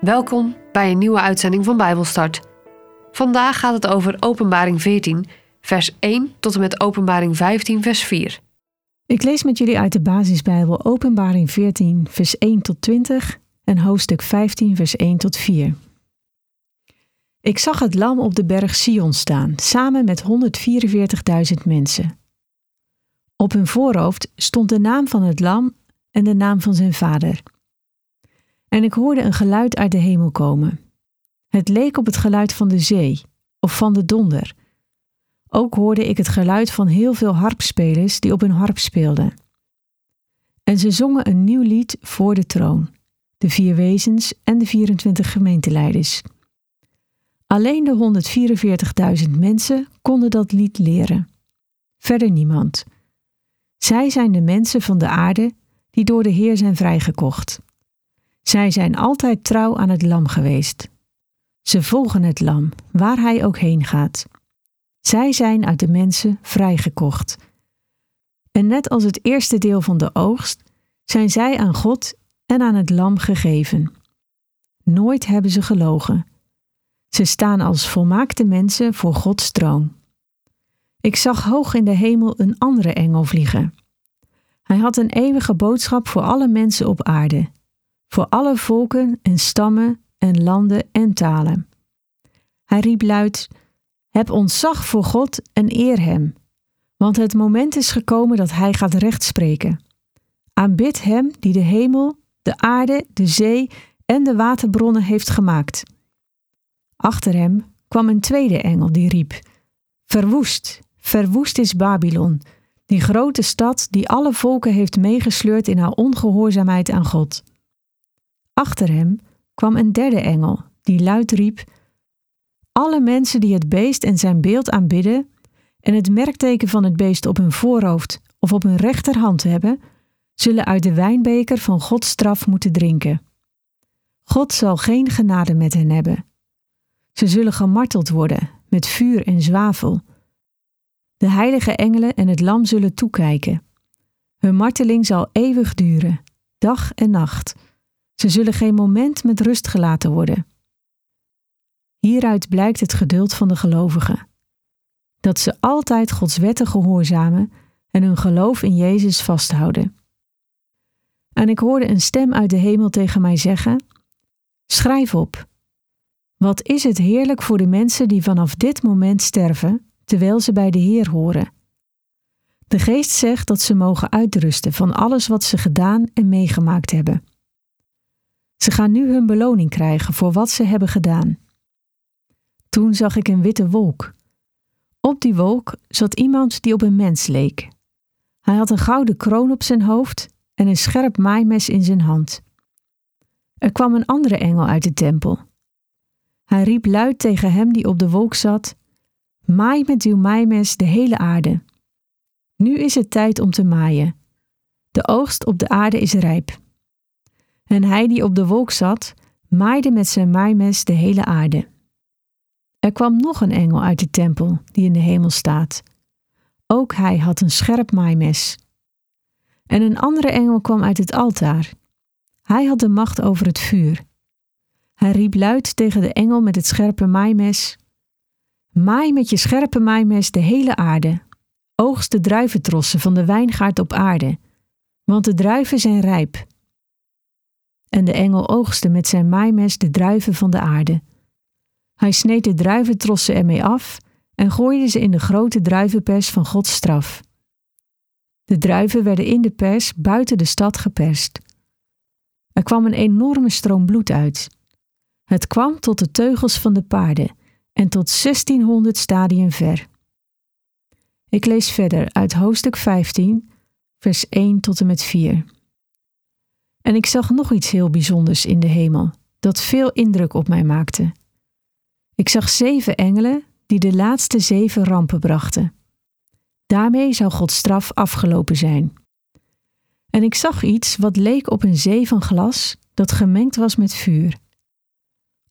Welkom bij een nieuwe uitzending van Bijbelstart. Vandaag gaat het over Openbaring 14, vers 1 tot en met Openbaring 15, vers 4. Ik lees met jullie uit de basisbijbel Openbaring 14, vers 1 tot 20 en hoofdstuk 15, vers 1 tot 4. Ik zag het lam op de berg Sion staan, samen met 144.000 mensen. Op hun voorhoofd stond de naam van het lam en de naam van zijn vader. En ik hoorde een geluid uit de hemel komen. Het leek op het geluid van de zee of van de donder. Ook hoorde ik het geluid van heel veel harpspelers die op hun harp speelden. En ze zongen een nieuw lied voor de troon, de vier wezens en de 24 gemeenteleiders. Alleen de 144.000 mensen konden dat lied leren. Verder niemand. Zij zijn de mensen van de aarde die door de Heer zijn vrijgekocht. Zij zijn altijd trouw aan het lam geweest. Ze volgen het lam, waar hij ook heen gaat. Zij zijn uit de mensen vrijgekocht. En net als het eerste deel van de oogst, zijn zij aan God en aan het lam gegeven. Nooit hebben ze gelogen. Ze staan als volmaakte mensen voor Gods troon. Ik zag hoog in de hemel een andere engel vliegen. Hij had een eeuwige boodschap voor alle mensen op aarde voor alle volken en stammen en landen en talen. Hij riep luid: Heb ontzag voor God en eer Hem, want het moment is gekomen dat Hij gaat rechtspreken. Aanbid Hem die de hemel, de aarde, de zee en de waterbronnen heeft gemaakt. Achter hem kwam een tweede engel die riep: Verwoest, verwoest is Babylon, die grote stad die alle volken heeft meegesleurd in haar ongehoorzaamheid aan God. Achter hem kwam een derde engel, die luid riep: Alle mensen die het beest en zijn beeld aanbidden en het merkteken van het beest op hun voorhoofd of op hun rechterhand hebben, zullen uit de wijnbeker van Gods straf moeten drinken. God zal geen genade met hen hebben. Ze zullen gemarteld worden met vuur en zwavel. De heilige engelen en het lam zullen toekijken. Hun marteling zal eeuwig duren, dag en nacht. Ze zullen geen moment met rust gelaten worden. Hieruit blijkt het geduld van de gelovigen. Dat ze altijd Gods wetten gehoorzamen en hun geloof in Jezus vasthouden. En ik hoorde een stem uit de hemel tegen mij zeggen: Schrijf op. Wat is het heerlijk voor de mensen die vanaf dit moment sterven, terwijl ze bij de Heer horen. De geest zegt dat ze mogen uitrusten van alles wat ze gedaan en meegemaakt hebben. Ze gaan nu hun beloning krijgen voor wat ze hebben gedaan. Toen zag ik een witte wolk. Op die wolk zat iemand die op een mens leek. Hij had een gouden kroon op zijn hoofd en een scherp maaimes in zijn hand. Er kwam een andere engel uit de tempel. Hij riep luid tegen hem die op de wolk zat: Maai met uw maaimes de hele aarde. Nu is het tijd om te maaien. De oogst op de aarde is rijp. En hij die op de wolk zat, maaide met zijn maaimes de hele aarde. Er kwam nog een engel uit de tempel die in de hemel staat. Ook hij had een scherp maaimes. En een andere engel kwam uit het altaar. Hij had de macht over het vuur. Hij riep luid tegen de engel met het scherpe maaimes: Maai met je scherpe maaimes de hele aarde. Oogst de druiventrossen van de wijngaard op aarde, want de druiven zijn rijp. En de engel oogste met zijn maaimes de druiven van de aarde. Hij sneed de druiventrossen ermee af en gooide ze in de grote druivenpers van Gods straf. De druiven werden in de pers buiten de stad geperst. Er kwam een enorme stroom bloed uit. Het kwam tot de teugels van de paarden en tot 1600 stadien ver. Ik lees verder uit hoofdstuk 15, vers 1 tot en met 4. En ik zag nog iets heel bijzonders in de hemel, dat veel indruk op mij maakte. Ik zag zeven engelen die de laatste zeven rampen brachten. Daarmee zou Gods straf afgelopen zijn. En ik zag iets wat leek op een zee van glas dat gemengd was met vuur.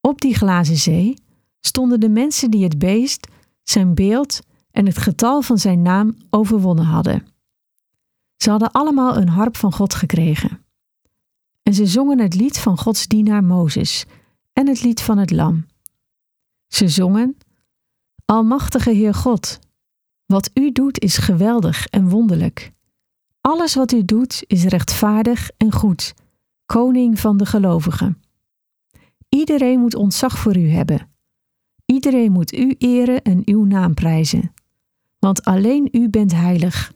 Op die glazen zee stonden de mensen die het beest, zijn beeld en het getal van zijn naam overwonnen hadden. Ze hadden allemaal een harp van God gekregen. En ze zongen het lied van Gods dienaar Mozes en het lied van het lam. Ze zongen: Almachtige Heer God, wat u doet is geweldig en wonderlijk. Alles wat u doet is rechtvaardig en goed, koning van de gelovigen. Iedereen moet ontzag voor u hebben. Iedereen moet u eren en uw naam prijzen. Want alleen u bent heilig.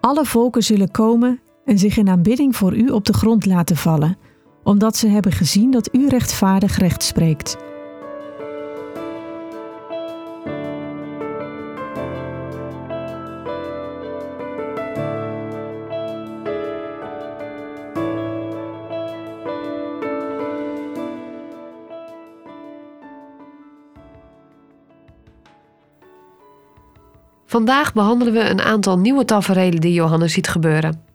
Alle volken zullen komen en zich in aanbidding voor u op de grond laten vallen, omdat ze hebben gezien dat u rechtvaardig recht spreekt. Vandaag behandelen we een aantal nieuwe taferelen die Johannes ziet gebeuren.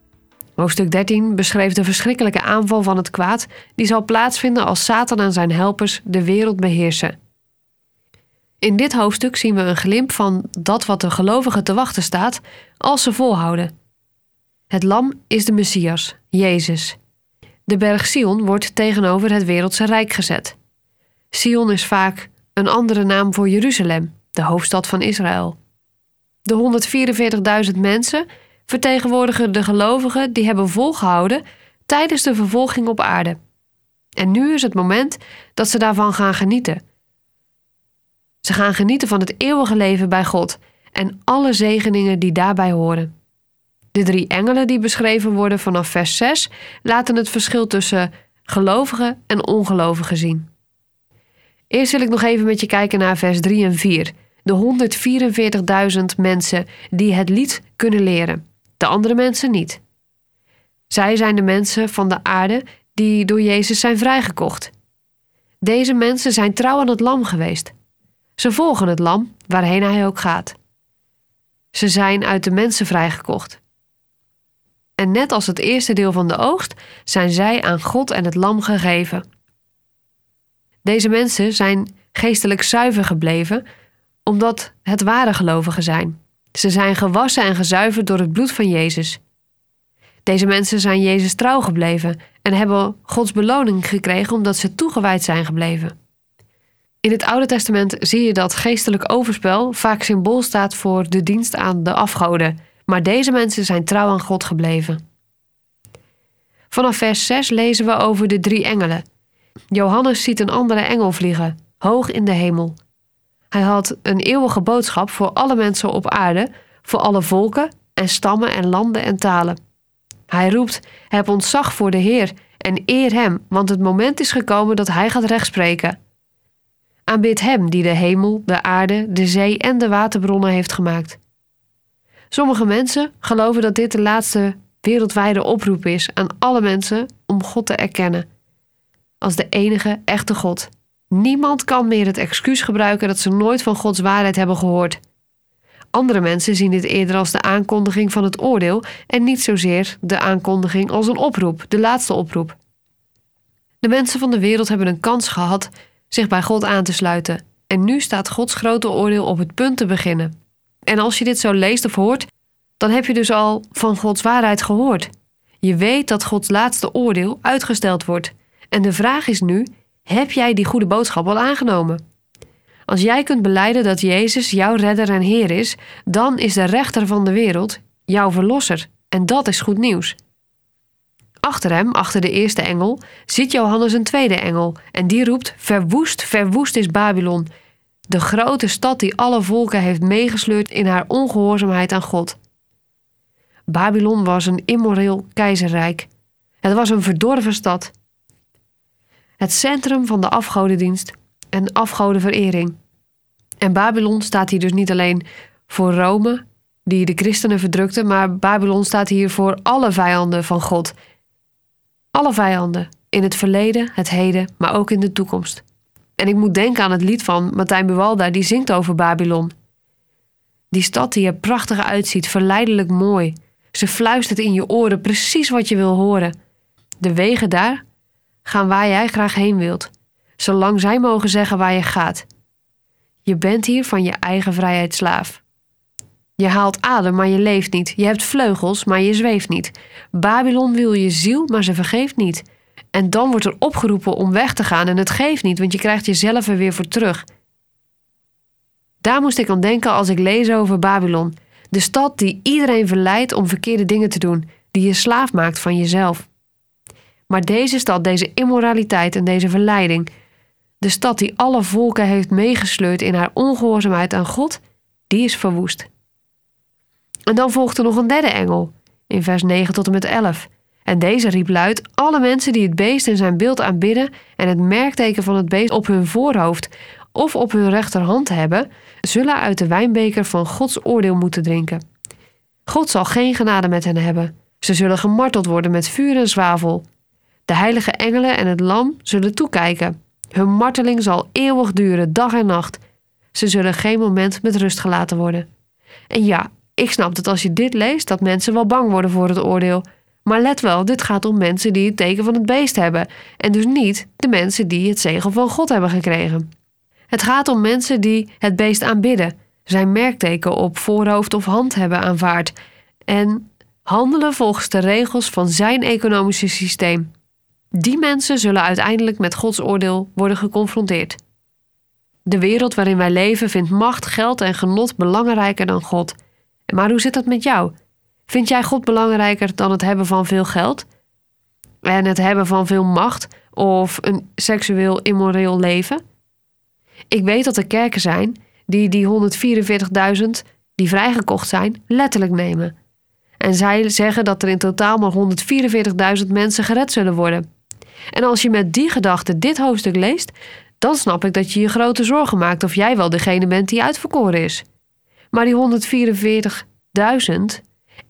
Hoofdstuk 13 beschreef de verschrikkelijke aanval van het kwaad die zal plaatsvinden als Satan en zijn helpers de wereld beheersen. In dit hoofdstuk zien we een glimp van dat wat de gelovigen te wachten staat als ze volhouden. Het lam is de Messias, Jezus. De berg Sion wordt tegenover het wereldse rijk gezet. Sion is vaak een andere naam voor Jeruzalem, de hoofdstad van Israël. De 144.000 mensen vertegenwoordigen de gelovigen die hebben volgehouden tijdens de vervolging op aarde. En nu is het moment dat ze daarvan gaan genieten. Ze gaan genieten van het eeuwige leven bij God en alle zegeningen die daarbij horen. De drie engelen die beschreven worden vanaf vers 6 laten het verschil tussen gelovigen en ongelovigen zien. Eerst wil ik nog even met je kijken naar vers 3 en 4 de 144.000 mensen die het lied kunnen leren, de andere mensen niet. Zij zijn de mensen van de aarde die door Jezus zijn vrijgekocht. Deze mensen zijn trouw aan het lam geweest. Ze volgen het lam waarheen hij ook gaat. Ze zijn uit de mensen vrijgekocht. En net als het eerste deel van de oogst zijn zij aan God en het lam gegeven. Deze mensen zijn geestelijk zuiver gebleven omdat het ware gelovigen zijn. Ze zijn gewassen en gezuiverd door het bloed van Jezus. Deze mensen zijn Jezus trouw gebleven en hebben Gods beloning gekregen omdat ze toegewijd zijn gebleven. In het Oude Testament zie je dat geestelijk overspel vaak symbool staat voor de dienst aan de afgoden, maar deze mensen zijn trouw aan God gebleven. Vanaf vers 6 lezen we over de drie engelen. Johannes ziet een andere engel vliegen, hoog in de hemel. Hij had een eeuwige boodschap voor alle mensen op aarde, voor alle volken en stammen en landen en talen. Hij roept: Heb ontzag voor de Heer en eer Hem, want het moment is gekomen dat Hij gaat rechtspreken. Aanbid Hem die de hemel, de aarde, de zee en de waterbronnen heeft gemaakt. Sommige mensen geloven dat dit de laatste wereldwijde oproep is aan alle mensen om God te erkennen als de enige echte God. Niemand kan meer het excuus gebruiken dat ze nooit van Gods waarheid hebben gehoord. Andere mensen zien dit eerder als de aankondiging van het oordeel en niet zozeer de aankondiging als een oproep, de laatste oproep. De mensen van de wereld hebben een kans gehad zich bij God aan te sluiten en nu staat Gods grote oordeel op het punt te beginnen. En als je dit zo leest of hoort, dan heb je dus al van Gods waarheid gehoord. Je weet dat Gods laatste oordeel uitgesteld wordt. En de vraag is nu: heb jij die goede boodschap al aangenomen? Als jij kunt beleiden dat Jezus jouw redder en Heer is, dan is de rechter van de wereld jouw verlosser. En dat is goed nieuws. Achter hem, achter de eerste engel, ziet Johannes een tweede engel. En die roept: Verwoest, verwoest is Babylon. De grote stad die alle volken heeft meegesleurd in haar ongehoorzaamheid aan God. Babylon was een immoreel keizerrijk. Het was een verdorven stad het centrum van de afgodendienst en afgodenverering. En Babylon staat hier dus niet alleen voor Rome, die de christenen verdrukte, maar Babylon staat hier voor alle vijanden van God. Alle vijanden, in het verleden, het heden, maar ook in de toekomst. En ik moet denken aan het lied van Martijn Buwalda, die zingt over Babylon. Die stad die er prachtig uitziet, verleidelijk mooi. Ze fluistert in je oren precies wat je wil horen. De wegen daar gaan waar jij graag heen wilt, zolang zij mogen zeggen waar je gaat. Je bent hier van je eigen vrijheid slaaf. Je haalt adem, maar je leeft niet. Je hebt vleugels, maar je zweeft niet. Babylon wil je ziel, maar ze vergeeft niet. En dan wordt er opgeroepen om weg te gaan en het geeft niet, want je krijgt jezelf er weer voor terug. Daar moest ik aan denken als ik lees over Babylon. De stad die iedereen verleidt om verkeerde dingen te doen, die je slaaf maakt van jezelf. Maar deze stad, deze immoraliteit en deze verleiding, de stad die alle volken heeft meegesleurd in haar ongehoorzaamheid aan God, die is verwoest. En dan volgt er nog een derde engel, in vers 9 tot en met 11. En deze riep luid: Alle mensen die het beest en zijn beeld aanbidden en het merkteken van het beest op hun voorhoofd of op hun rechterhand hebben, zullen uit de wijnbeker van Gods oordeel moeten drinken. God zal geen genade met hen hebben. Ze zullen gemarteld worden met vuur en zwavel. De heilige engelen en het lam zullen toekijken. Hun marteling zal eeuwig duren, dag en nacht. Ze zullen geen moment met rust gelaten worden. En ja, ik snap dat als je dit leest, dat mensen wel bang worden voor het oordeel. Maar let wel, dit gaat om mensen die het teken van het beest hebben. En dus niet de mensen die het zegel van God hebben gekregen. Het gaat om mensen die het beest aanbidden, zijn merkteken op voorhoofd of hand hebben aanvaard en handelen volgens de regels van zijn economische systeem. Die mensen zullen uiteindelijk met Gods oordeel worden geconfronteerd. De wereld waarin wij leven vindt macht, geld en genot belangrijker dan God. Maar hoe zit dat met jou? Vind jij God belangrijker dan het hebben van veel geld? En het hebben van veel macht of een seksueel immoreel leven? Ik weet dat er kerken zijn die die 144.000 die vrijgekocht zijn letterlijk nemen. En zij zeggen dat er in totaal maar 144.000 mensen gered zullen worden. En als je met die gedachte dit hoofdstuk leest, dan snap ik dat je je grote zorgen maakt of jij wel degene bent die uitverkoren is. Maar die 144.000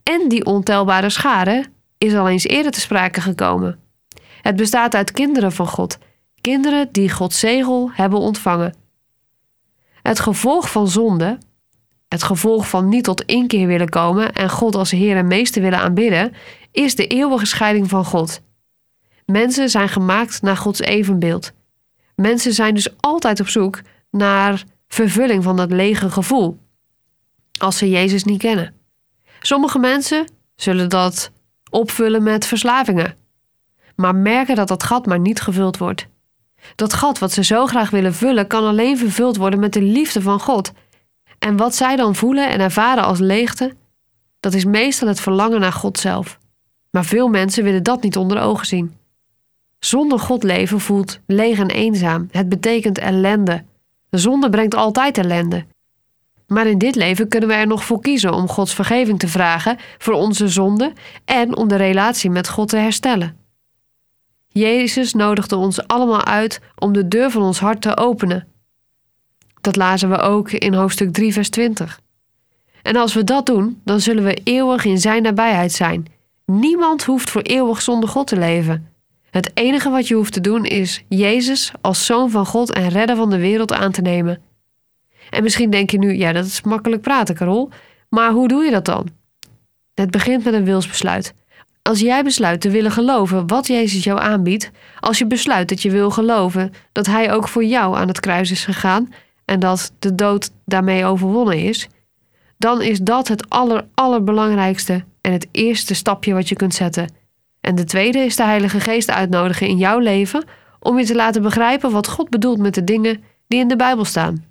en die ontelbare schade is al eens eerder te sprake gekomen. Het bestaat uit kinderen van God, kinderen die Gods zegel hebben ontvangen. Het gevolg van zonde, het gevolg van niet tot inkeer willen komen en God als Heer en Meester willen aanbidden, is de eeuwige scheiding van God. Mensen zijn gemaakt naar Gods evenbeeld. Mensen zijn dus altijd op zoek naar vervulling van dat lege gevoel, als ze Jezus niet kennen. Sommige mensen zullen dat opvullen met verslavingen, maar merken dat dat gat maar niet gevuld wordt. Dat gat wat ze zo graag willen vullen, kan alleen vervuld worden met de liefde van God. En wat zij dan voelen en ervaren als leegte, dat is meestal het verlangen naar God zelf. Maar veel mensen willen dat niet onder ogen zien. Zonder God leven voelt leeg en eenzaam. Het betekent ellende. De zonde brengt altijd ellende. Maar in dit leven kunnen we er nog voor kiezen om Gods vergeving te vragen voor onze zonde en om de relatie met God te herstellen. Jezus nodigde ons allemaal uit om de deur van ons hart te openen. Dat lazen we ook in hoofdstuk 3, vers 20. En als we dat doen, dan zullen we eeuwig in Zijn nabijheid zijn. Niemand hoeft voor eeuwig zonder God te leven. Het enige wat je hoeft te doen is Jezus als zoon van God en redder van de wereld aan te nemen. En misschien denk je nu, ja, dat is makkelijk praten, Carol. Maar hoe doe je dat dan? Het begint met een wilsbesluit. Als jij besluit te willen geloven wat Jezus jou aanbiedt, als je besluit dat je wil geloven dat Hij ook voor jou aan het kruis is gegaan en dat de dood daarmee overwonnen is, dan is dat het aller, allerbelangrijkste en het eerste stapje wat je kunt zetten. En de tweede is de Heilige Geest uitnodigen in jouw leven om je te laten begrijpen wat God bedoelt met de dingen die in de Bijbel staan.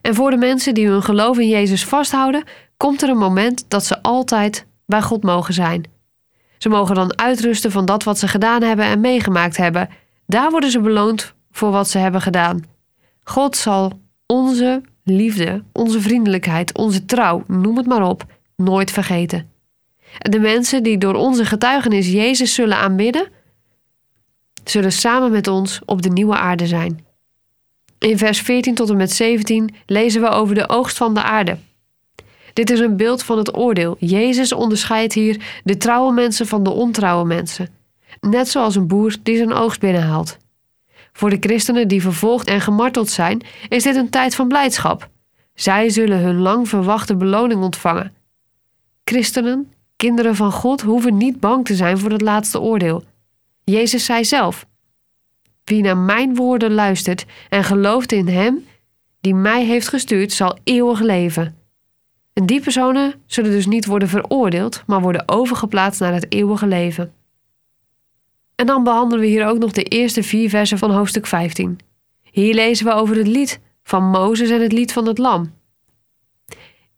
En voor de mensen die hun geloof in Jezus vasthouden, komt er een moment dat ze altijd bij God mogen zijn. Ze mogen dan uitrusten van dat wat ze gedaan hebben en meegemaakt hebben. Daar worden ze beloond voor wat ze hebben gedaan. God zal onze liefde, onze vriendelijkheid, onze trouw, noem het maar op, nooit vergeten. De mensen die door onze getuigenis Jezus zullen aanbidden, zullen samen met ons op de nieuwe aarde zijn. In vers 14 tot en met 17 lezen we over de oogst van de aarde. Dit is een beeld van het oordeel. Jezus onderscheidt hier de trouwe mensen van de ontrouwe mensen. Net zoals een boer die zijn oogst binnenhaalt. Voor de christenen die vervolgd en gemarteld zijn, is dit een tijd van blijdschap. Zij zullen hun lang verwachte beloning ontvangen. Christenen, kinderen van God, hoeven niet bang te zijn voor het laatste oordeel. Jezus zei zelf: Wie naar mijn woorden luistert en gelooft in Hem die mij heeft gestuurd, zal eeuwig leven. En die personen zullen dus niet worden veroordeeld, maar worden overgeplaatst naar het eeuwige leven. En dan behandelen we hier ook nog de eerste vier versen van hoofdstuk 15. Hier lezen we over het lied van Mozes en het lied van het Lam.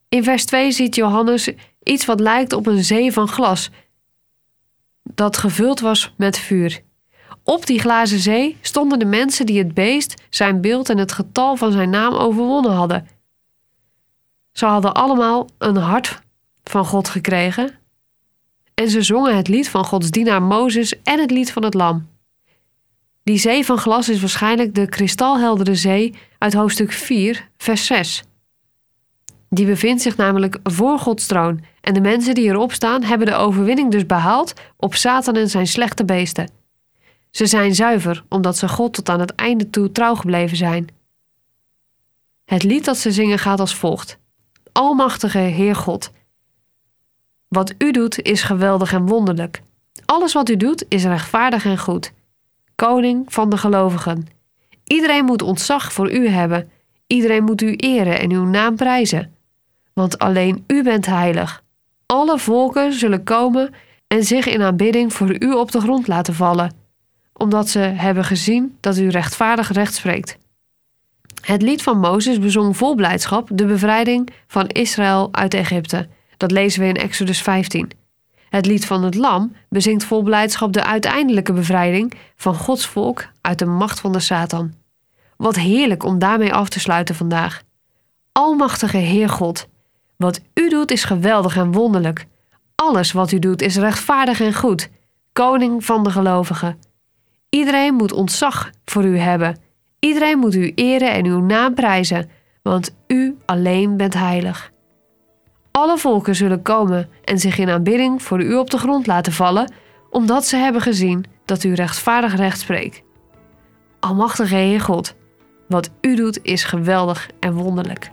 In vers 2 ziet Johannes iets wat lijkt op een zee van glas, dat gevuld was met vuur. Op die glazen zee stonden de mensen die het beest, zijn beeld en het getal van zijn naam overwonnen hadden. Ze hadden allemaal een hart van God gekregen en ze zongen het lied van Gods dienaar Mozes en het lied van het Lam. Die zee van glas is waarschijnlijk de kristalheldere zee uit hoofdstuk 4, vers 6. Die bevindt zich namelijk voor Gods troon en de mensen die erop staan hebben de overwinning dus behaald op Satan en zijn slechte beesten. Ze zijn zuiver omdat ze God tot aan het einde toe trouw gebleven zijn. Het lied dat ze zingen gaat als volgt: Almachtige Heer God. Wat u doet is geweldig en wonderlijk. Alles wat u doet is rechtvaardig en goed. Koning van de gelovigen. Iedereen moet ontzag voor u hebben. Iedereen moet u eren en uw naam prijzen. Want alleen u bent heilig. Alle volken zullen komen en zich in aanbidding voor u op de grond laten vallen, omdat ze hebben gezien dat u rechtvaardig recht spreekt. Het lied van Mozes bezong vol blijdschap de bevrijding van Israël uit Egypte. Dat lezen we in Exodus 15. Het lied van het Lam bezingt vol blijdschap de uiteindelijke bevrijding van Gods volk uit de macht van de Satan. Wat heerlijk om daarmee af te sluiten vandaag. Almachtige Heer God, wat u doet is geweldig en wonderlijk. Alles wat u doet is rechtvaardig en goed. Koning van de gelovigen. Iedereen moet ontzag voor u hebben. Iedereen moet u eren en uw naam prijzen, want u alleen bent heilig. Alle volken zullen komen en zich in aanbidding voor u op de grond laten vallen, omdat ze hebben gezien dat u rechtvaardig recht spreekt. Almachtige Heer God, wat u doet is geweldig en wonderlijk.